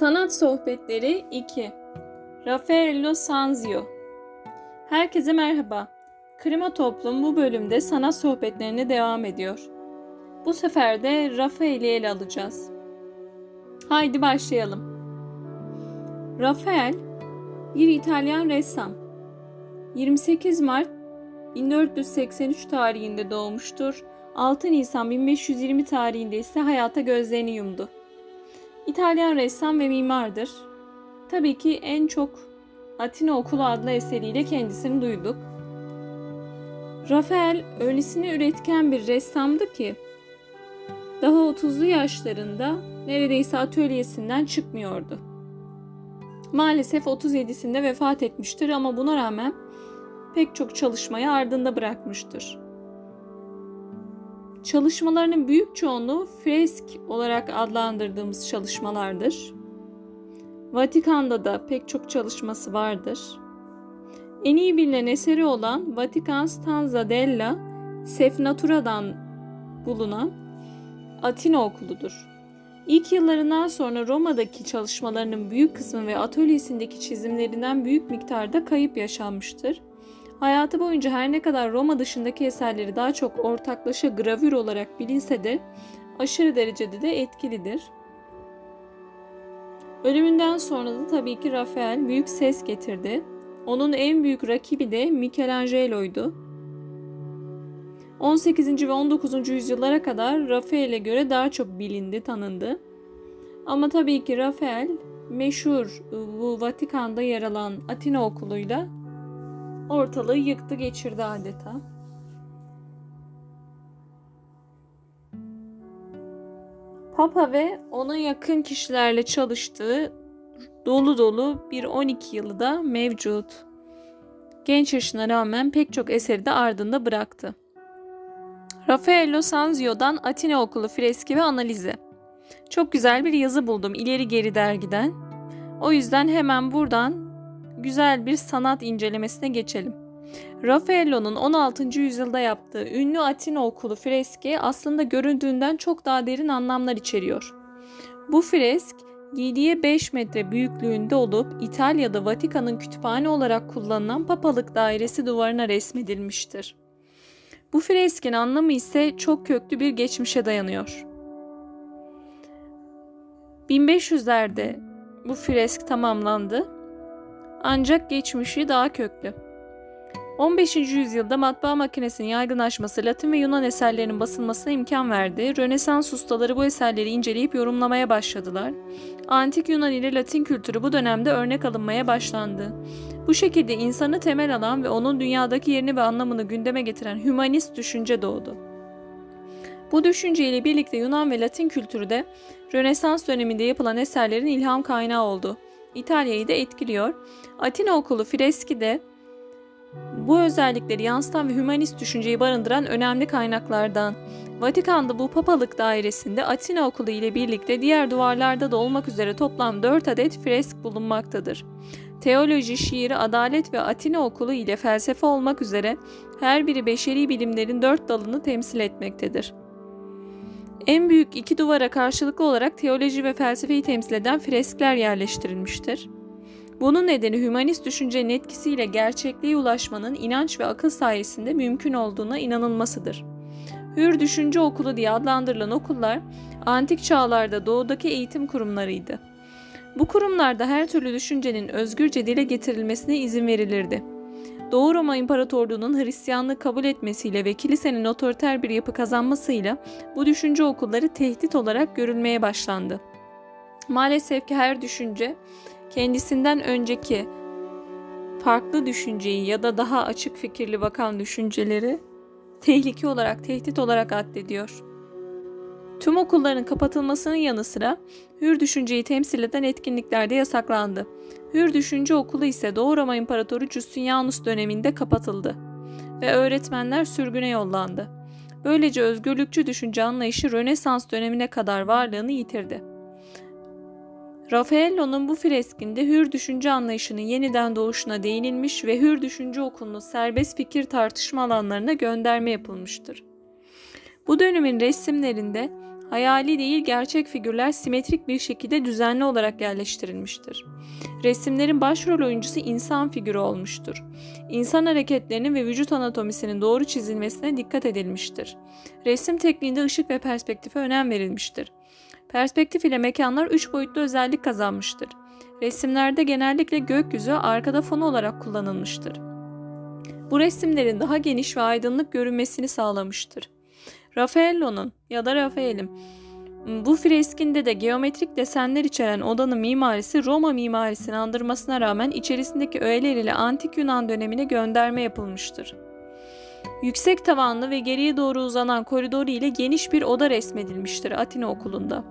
Sanat Sohbetleri 2 Raffaello Sanzio Herkese merhaba. Klima Toplum bu bölümde sanat sohbetlerine devam ediyor. Bu sefer de Rafael'i ele alacağız. Haydi başlayalım. Rafael bir İtalyan ressam. 28 Mart 1483 tarihinde doğmuştur. 6 Nisan 1520 tarihinde ise hayata gözlerini yumdu. İtalyan ressam ve mimardır. Tabii ki en çok Atina Okulu adlı eseriyle kendisini duyduk. Rafael öylesine üretken bir ressamdı ki daha 30'lu yaşlarında neredeyse atölyesinden çıkmıyordu. Maalesef 37'sinde vefat etmiştir ama buna rağmen pek çok çalışmayı ardında bırakmıştır. Çalışmalarının büyük çoğunluğu fresk olarak adlandırdığımız çalışmalardır. Vatikan'da da pek çok çalışması vardır. En iyi bilinen eseri olan Vatikan Stanza della Sefnatura'dan bulunan Atina Okulu'dur. İlk yıllarından sonra Roma'daki çalışmalarının büyük kısmı ve atölyesindeki çizimlerinden büyük miktarda kayıp yaşanmıştır. Hayatı boyunca her ne kadar Roma dışındaki eserleri daha çok ortaklaşa gravür olarak bilinse de aşırı derecede de etkilidir. Ölümünden sonra da tabii ki Rafael büyük ses getirdi. Onun en büyük rakibi de Michelangelo'ydu. 18. ve 19. yüzyıllara kadar Rafael'e göre daha çok bilindi, tanındı. Ama tabii ki Rafael meşhur bu Vatikan'da yer alan Atina okuluyla ortalığı yıktı geçirdi adeta. Papa ve ona yakın kişilerle çalıştığı dolu dolu bir 12 yılı da mevcut. Genç yaşına rağmen pek çok eseri de ardında bıraktı. Raffaello Sanzio'dan Atina Okulu freski ve analizi. Çok güzel bir yazı buldum ileri geri dergiden. O yüzden hemen buradan güzel bir sanat incelemesine geçelim. Raffaello'nun 16. yüzyılda yaptığı ünlü Atina okulu freski aslında göründüğünden çok daha derin anlamlar içeriyor. Bu fresk 7'ye 5 metre büyüklüğünde olup İtalya'da Vatikan'ın kütüphane olarak kullanılan papalık dairesi duvarına resmedilmiştir. Bu freskin anlamı ise çok köklü bir geçmişe dayanıyor. 1500'lerde bu fresk tamamlandı ancak geçmişi daha köklü. 15. yüzyılda matbaa makinesinin yaygınlaşması Latin ve Yunan eserlerinin basılmasına imkan verdi. Rönesans ustaları bu eserleri inceleyip yorumlamaya başladılar. Antik Yunan ile Latin kültürü bu dönemde örnek alınmaya başlandı. Bu şekilde insanı temel alan ve onun dünyadaki yerini ve anlamını gündeme getiren hümanist düşünce doğdu. Bu düşünceyle birlikte Yunan ve Latin kültürü de Rönesans döneminde yapılan eserlerin ilham kaynağı oldu. İtalya'yı da etkiliyor. Atina okulu freski de bu özellikleri yansıtan ve hümanist düşünceyi barındıran önemli kaynaklardan. Vatikan'da bu papalık dairesinde Atina okulu ile birlikte diğer duvarlarda da olmak üzere toplam 4 adet fresk bulunmaktadır. Teoloji, şiir, adalet ve Atina okulu ile felsefe olmak üzere her biri beşeri bilimlerin dört dalını temsil etmektedir. En büyük iki duvara karşılıklı olarak teoloji ve felsefeyi temsil eden freskler yerleştirilmiştir. Bunun nedeni hümanist düşüncenin etkisiyle gerçekliğe ulaşmanın inanç ve akıl sayesinde mümkün olduğuna inanılmasıdır. Hür Düşünce Okulu diye adlandırılan okullar antik çağlarda doğudaki eğitim kurumlarıydı. Bu kurumlarda her türlü düşüncenin özgürce dile getirilmesine izin verilirdi. Doğu Roma İmparatorluğu'nun Hristiyanlığı kabul etmesiyle ve kilisenin otoriter bir yapı kazanmasıyla bu düşünce okulları tehdit olarak görülmeye başlandı. Maalesef ki her düşünce kendisinden önceki farklı düşünceyi ya da daha açık fikirli bakan düşünceleri tehlike olarak, tehdit olarak addediyor. Tüm okulların kapatılmasının yanı sıra hür düşünceyi temsil eden etkinlikler de yasaklandı. Hür Düşünce Okulu ise Doğu Roma İmparatoru Justinianus döneminde kapatıldı ve öğretmenler sürgüne yollandı. Böylece özgürlükçü düşünce anlayışı Rönesans dönemine kadar varlığını yitirdi. Raffaello'nun bu freskinde hür düşünce anlayışının yeniden doğuşuna değinilmiş ve hür düşünce okulunu serbest fikir tartışma alanlarına gönderme yapılmıştır. Bu dönemin resimlerinde hayali değil gerçek figürler simetrik bir şekilde düzenli olarak yerleştirilmiştir. Resimlerin başrol oyuncusu insan figürü olmuştur. İnsan hareketlerinin ve vücut anatomisinin doğru çizilmesine dikkat edilmiştir. Resim tekniğinde ışık ve perspektife önem verilmiştir. Perspektif ile mekanlar üç boyutlu özellik kazanmıştır. Resimlerde genellikle gökyüzü arkada fon olarak kullanılmıştır. Bu resimlerin daha geniş ve aydınlık görünmesini sağlamıştır. Raffaello'nun ya da Rafael'im. Bu freskinde de geometrik desenler içeren odanın mimarisi Roma mimarisini andırmasına rağmen içerisindeki öğeler ile antik Yunan dönemine gönderme yapılmıştır. Yüksek tavanlı ve geriye doğru uzanan koridoru ile geniş bir oda resmedilmiştir Atina okulunda.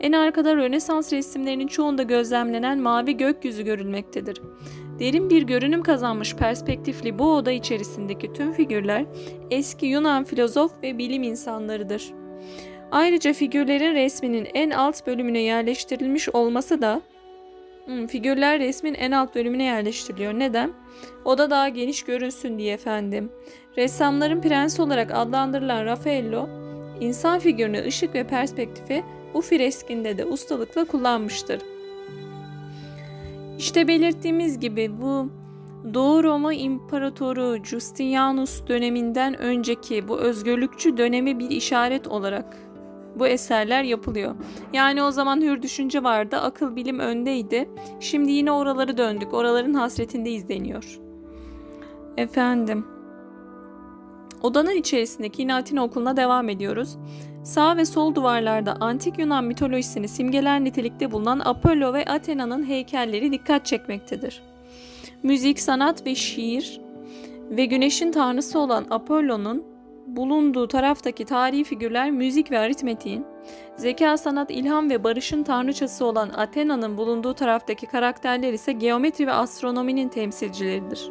En arkada Rönesans resimlerinin çoğunda gözlemlenen mavi gökyüzü görülmektedir. Derin bir görünüm kazanmış perspektifli bu oda içerisindeki tüm figürler eski Yunan filozof ve bilim insanlarıdır. Ayrıca figürlerin resminin en alt bölümüne yerleştirilmiş olması da hmm, figürler resmin en alt bölümüne yerleştiriliyor. Neden? Oda daha geniş görünsün diye efendim. Ressamların prensi olarak adlandırılan Raffaello, insan figürünü ışık ve perspektifi bu freskinde de ustalıkla kullanmıştır. İşte belirttiğimiz gibi bu Doğu Roma İmparatoru Justinianus döneminden önceki bu özgürlükçü dönemi bir işaret olarak bu eserler yapılıyor. Yani o zaman hür düşünce vardı, akıl bilim öndeydi. Şimdi yine oraları döndük, oraların hasretinde izleniyor. Efendim, Odanın içerisindeki inatin okuluna devam ediyoruz. Sağ ve sol duvarlarda antik Yunan mitolojisini simgeler nitelikte bulunan Apollo ve Athena'nın heykelleri dikkat çekmektedir. Müzik, sanat ve şiir ve güneşin tanrısı olan Apollo'nun bulunduğu taraftaki tarihi figürler müzik ve aritmetiğin, zeka, sanat, ilham ve barışın tanrıçası olan Athena'nın bulunduğu taraftaki karakterler ise geometri ve astronominin temsilcileridir.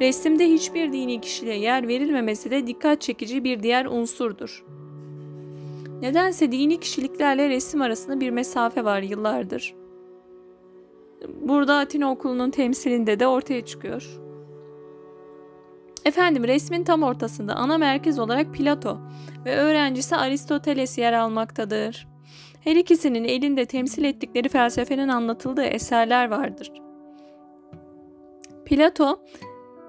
Resimde hiçbir dini kişiye yer verilmemesi de dikkat çekici bir diğer unsurdur. Nedense dini kişiliklerle resim arasında bir mesafe var yıllardır. Burada Atina okulunun temsilinde de ortaya çıkıyor. Efendim resmin tam ortasında ana merkez olarak Plato ve öğrencisi Aristoteles yer almaktadır. Her ikisinin elinde temsil ettikleri felsefenin anlatıldığı eserler vardır. Plato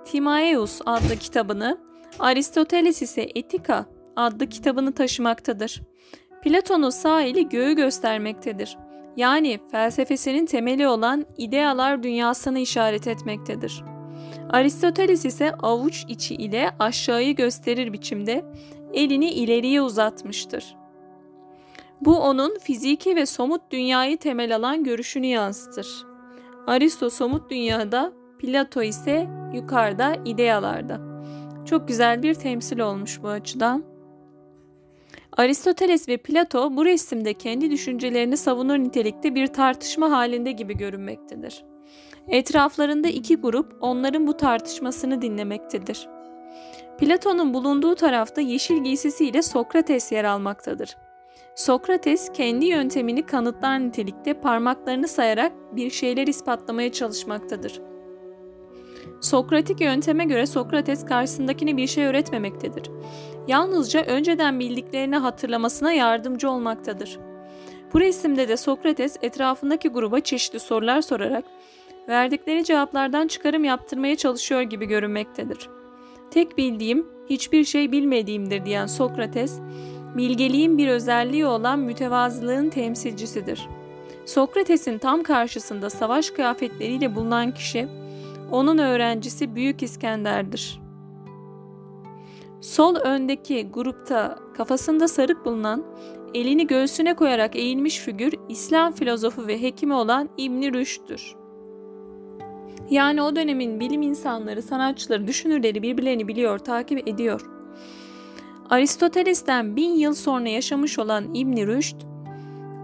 Timaeus adlı kitabını, Aristoteles ise Etika adlı kitabını taşımaktadır. Platon'un sahili göğü göstermektedir. Yani felsefesinin temeli olan idealar dünyasını işaret etmektedir. Aristoteles ise avuç içi ile aşağıyı gösterir biçimde elini ileriye uzatmıştır. Bu onun fiziki ve somut dünyayı temel alan görüşünü yansıtır. Aristo somut dünyada Plato ise yukarıda idealarda. Çok güzel bir temsil olmuş bu açıdan. Aristoteles ve Plato bu resimde kendi düşüncelerini savunur nitelikte bir tartışma halinde gibi görünmektedir. Etraflarında iki grup onların bu tartışmasını dinlemektedir. Platon'un bulunduğu tarafta yeşil giysisiyle Sokrates yer almaktadır. Sokrates kendi yöntemini kanıtlar nitelikte parmaklarını sayarak bir şeyler ispatlamaya çalışmaktadır.'' Sokratik yönteme göre Sokrates karşısındakini bir şey öğretmemektedir. Yalnızca önceden bildiklerini hatırlamasına yardımcı olmaktadır. Bu resimde de Sokrates etrafındaki gruba çeşitli sorular sorarak verdikleri cevaplardan çıkarım yaptırmaya çalışıyor gibi görünmektedir. Tek bildiğim hiçbir şey bilmediğimdir diyen Sokrates, bilgeliğin bir özelliği olan mütevazılığın temsilcisidir. Sokrates'in tam karşısında savaş kıyafetleriyle bulunan kişi onun öğrencisi Büyük İskender'dir. Sol öndeki grupta kafasında sarık bulunan, elini göğsüne koyarak eğilmiş figür İslam filozofu ve hekimi olan İbn Rüşd'tür. Yani o dönemin bilim insanları, sanatçıları, düşünürleri birbirlerini biliyor, takip ediyor. Aristoteles'ten bin yıl sonra yaşamış olan İbn Rüşd,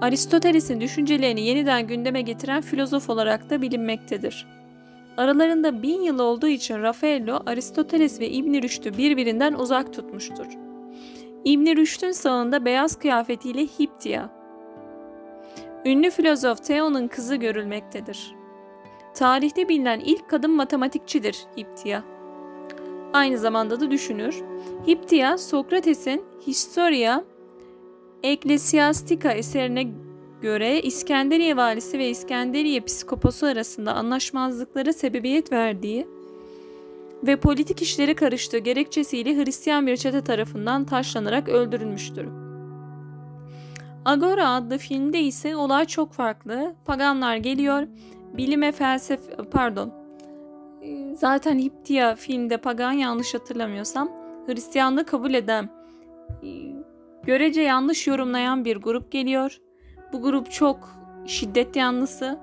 Aristoteles'in düşüncelerini yeniden gündeme getiren filozof olarak da bilinmektedir. Aralarında bin yıl olduğu için Rafaello, Aristoteles ve İbn Rüşd'ü birbirinden uzak tutmuştur. İbn Rüşd'ün sağında beyaz kıyafetiyle Hiptia. Ünlü filozof Theo'nun kızı görülmektedir. Tarihte bilinen ilk kadın matematikçidir Hiptia. Aynı zamanda da düşünür. Hiptia, Sokrates'in Historia Ecclesiastica eserine göre İskenderiye valisi ve İskenderiye psikoposu arasında anlaşmazlıklara sebebiyet verdiği ve politik işleri karıştığı gerekçesiyle Hristiyan bir çete tarafından taşlanarak öldürülmüştür. Agora adlı filmde ise olay çok farklı. Paganlar geliyor, bilime felsefe pardon zaten Hiptia filmde pagan yanlış hatırlamıyorsam Hristiyanlığı kabul eden görece yanlış yorumlayan bir grup geliyor. Bu grup çok şiddet yanlısı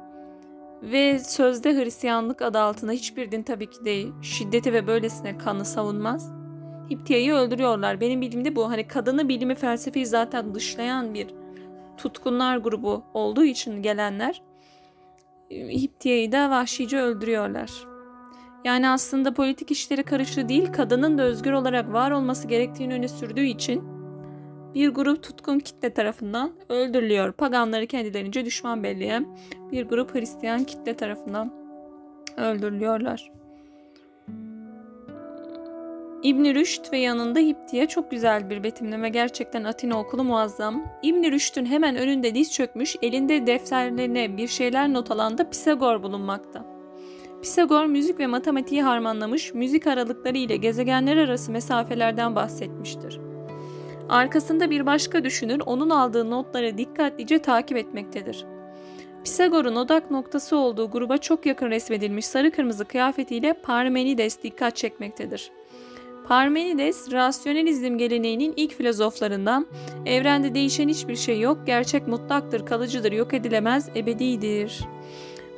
ve sözde Hristiyanlık adı altında hiçbir din tabii ki de şiddeti ve böylesine kanı savunmaz. Hiptia'yı öldürüyorlar. Benim bildiğimde bu hani kadını bilimi felsefeyi zaten dışlayan bir tutkunlar grubu olduğu için gelenler Hiptia'yı da vahşice öldürüyorlar. Yani aslında politik işleri karışığı değil, kadının da özgür olarak var olması gerektiğini öne sürdüğü için bir grup tutkun kitle tarafından öldürülüyor. Paganları kendilerince düşman belleyen bir grup Hristiyan kitle tarafından öldürülüyorlar. İbn Rüşd ve yanında Hiptiye çok güzel bir betimleme. Gerçekten Atina okulu muazzam. İbn Rüşd'ün hemen önünde diz çökmüş, elinde defterlerine bir şeyler not alan da Pisagor bulunmakta. Pisagor müzik ve matematiği harmanlamış, müzik aralıkları ile gezegenler arası mesafelerden bahsetmiştir. Arkasında bir başka düşünür onun aldığı notları dikkatlice takip etmektedir. Pisagor'un odak noktası olduğu gruba çok yakın resmedilmiş sarı kırmızı kıyafetiyle Parmenides dikkat çekmektedir. Parmenides, rasyonelizm geleneğinin ilk filozoflarından, evrende değişen hiçbir şey yok, gerçek mutlaktır, kalıcıdır, yok edilemez, ebedidir.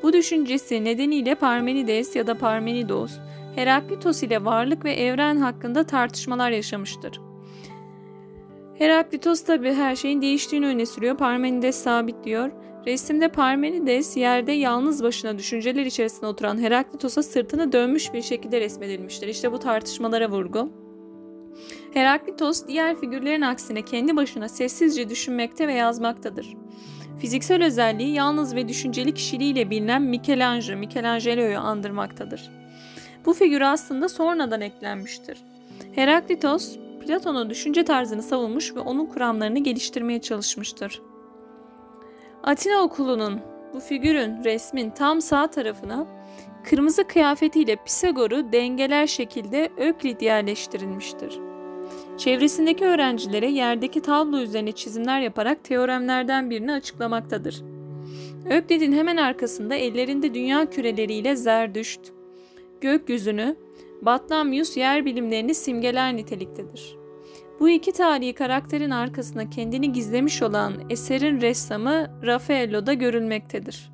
Bu düşüncesi nedeniyle Parmenides ya da Parmenidos, Heraklitos ile varlık ve evren hakkında tartışmalar yaşamıştır. Heraklitos tabi her şeyin değiştiğini öne sürüyor. Parmenides sabit diyor. Resimde Parmenides yerde yalnız başına düşünceler içerisinde oturan Heraklitos'a sırtını dönmüş bir şekilde resmedilmiştir. İşte bu tartışmalara vurgu. Heraklitos diğer figürlerin aksine kendi başına sessizce düşünmekte ve yazmaktadır. Fiziksel özelliği yalnız ve düşünceli kişiliğiyle bilinen Michelangelo, Michelangelo'yu andırmaktadır. Bu figür aslında sonradan eklenmiştir. Heraklitos, Platon'un düşünce tarzını savunmuş ve onun kuramlarını geliştirmeye çalışmıştır. Atina okulunun bu figürün resmin tam sağ tarafına kırmızı kıyafetiyle Pisagor'u dengeler şekilde Öklit yerleştirilmiştir. Çevresindeki öğrencilere yerdeki tablo üzerine çizimler yaparak teoremlerden birini açıklamaktadır. Öklid'in hemen arkasında ellerinde dünya küreleriyle Zerdüşt, gökyüzünü, Batlamyus yer bilimlerini simgeler niteliktedir. Bu iki tarihi karakterin arkasında kendini gizlemiş olan eserin ressamı Raffaello'da görülmektedir.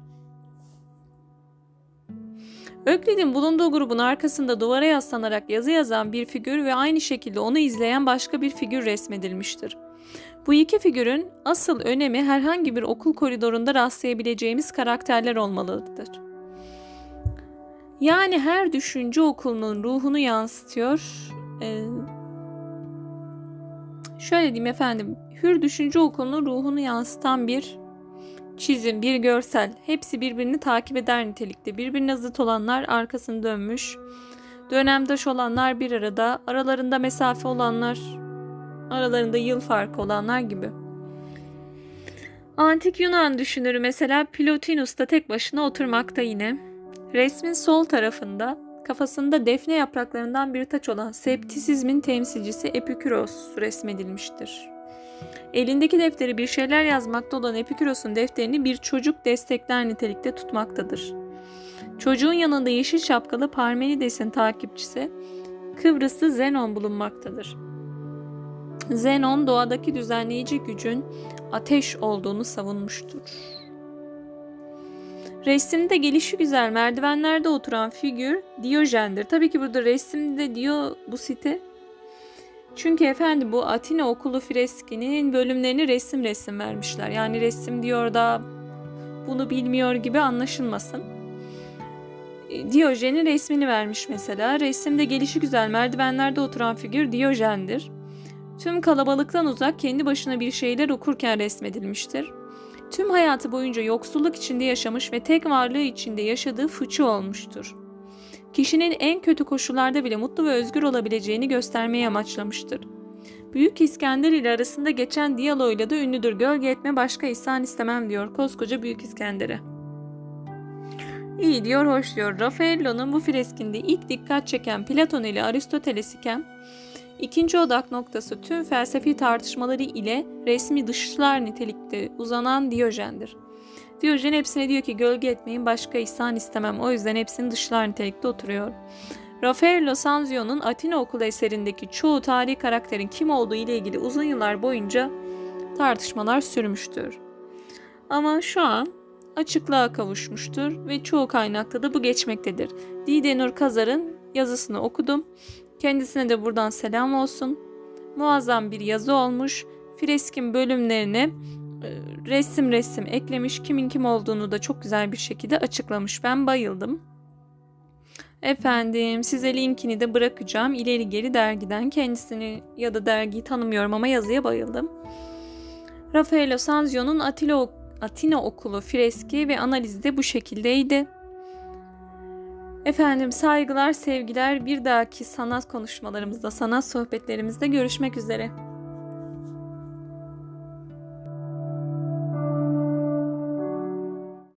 Öklid'in bulunduğu grubun arkasında duvara yaslanarak yazı yazan bir figür ve aynı şekilde onu izleyen başka bir figür resmedilmiştir. Bu iki figürün asıl önemi herhangi bir okul koridorunda rastlayabileceğimiz karakterler olmalıdır. Yani her düşünce okulunun ruhunu yansıtıyor. Ee, şöyle diyeyim efendim, Hür Düşünce Okulu'nun ruhunu yansıtan bir çizim, bir görsel. Hepsi birbirini takip eder nitelikte. Birbirine zıt olanlar arkasını dönmüş. Dönemdaş olanlar bir arada, aralarında mesafe olanlar, aralarında yıl farkı olanlar gibi. Antik Yunan düşünürü mesela Plotinus da tek başına oturmakta yine. Resmin sol tarafında kafasında defne yapraklarından bir taç olan septisizmin temsilcisi Epiküros resmedilmiştir. Elindeki defteri bir şeyler yazmakta olan Epiküros'un defterini bir çocuk destekler nitelikte tutmaktadır. Çocuğun yanında yeşil şapkalı Parmenides'in takipçisi Kıbrıslı Zenon bulunmaktadır. Zenon doğadaki düzenleyici gücün ateş olduğunu savunmuştur. Resimde gelişi güzel merdivenlerde oturan figür Diyojen'dir. Tabii ki burada resimde diyor bu site çünkü efendim bu Atina okulu freskinin bölümlerini resim resim vermişler. Yani resim diyor da bunu bilmiyor gibi anlaşılmasın. E, Diyojen'in resmini vermiş mesela. Resimde gelişi güzel merdivenlerde oturan figür Diyojen'dir. Tüm kalabalıktan uzak kendi başına bir şeyler okurken resmedilmiştir. Tüm hayatı boyunca yoksulluk içinde yaşamış ve tek varlığı içinde yaşadığı fıçı olmuştur kişinin en kötü koşullarda bile mutlu ve özgür olabileceğini göstermeyi amaçlamıştır. Büyük İskender ile arasında geçen diyaloğuyla da ünlüdür. Gölge etme başka ihsan istemem diyor koskoca Büyük İskender'e. İyi diyor, hoş diyor. Raffaello'nun bu freskinde ilk dikkat çeken Platon ile Aristoteles iken ikinci odak noktası tüm felsefi tartışmaları ile resmi dışlar nitelikte uzanan Diyojen'dir. Diyojen hepsine diyor ki gölge etmeyin başka ihsan istemem o yüzden hepsini dışlar nitelikte oturuyor. Raffaello Sanzio'nun Atina okulu eserindeki çoğu tarihi karakterin kim olduğu ile ilgili uzun yıllar boyunca tartışmalar sürmüştür. Ama şu an açıklığa kavuşmuştur ve çoğu kaynakta da bu geçmektedir. Didenur Kazar'ın yazısını okudum. Kendisine de buradan selam olsun. Muazzam bir yazı olmuş. Freskin bölümlerine e, resim resim eklemiş. Kimin kim olduğunu da çok güzel bir şekilde açıklamış. Ben bayıldım. Efendim size linkini de bırakacağım. İleri geri dergiden kendisini ya da dergiyi tanımıyorum ama yazıya bayıldım. Raffaello Sanzio'nun Atilla Atina Okulu freski ve analizi de bu şekildeydi. Efendim saygılar, sevgiler. Bir dahaki sanat konuşmalarımızda, sanat sohbetlerimizde görüşmek üzere.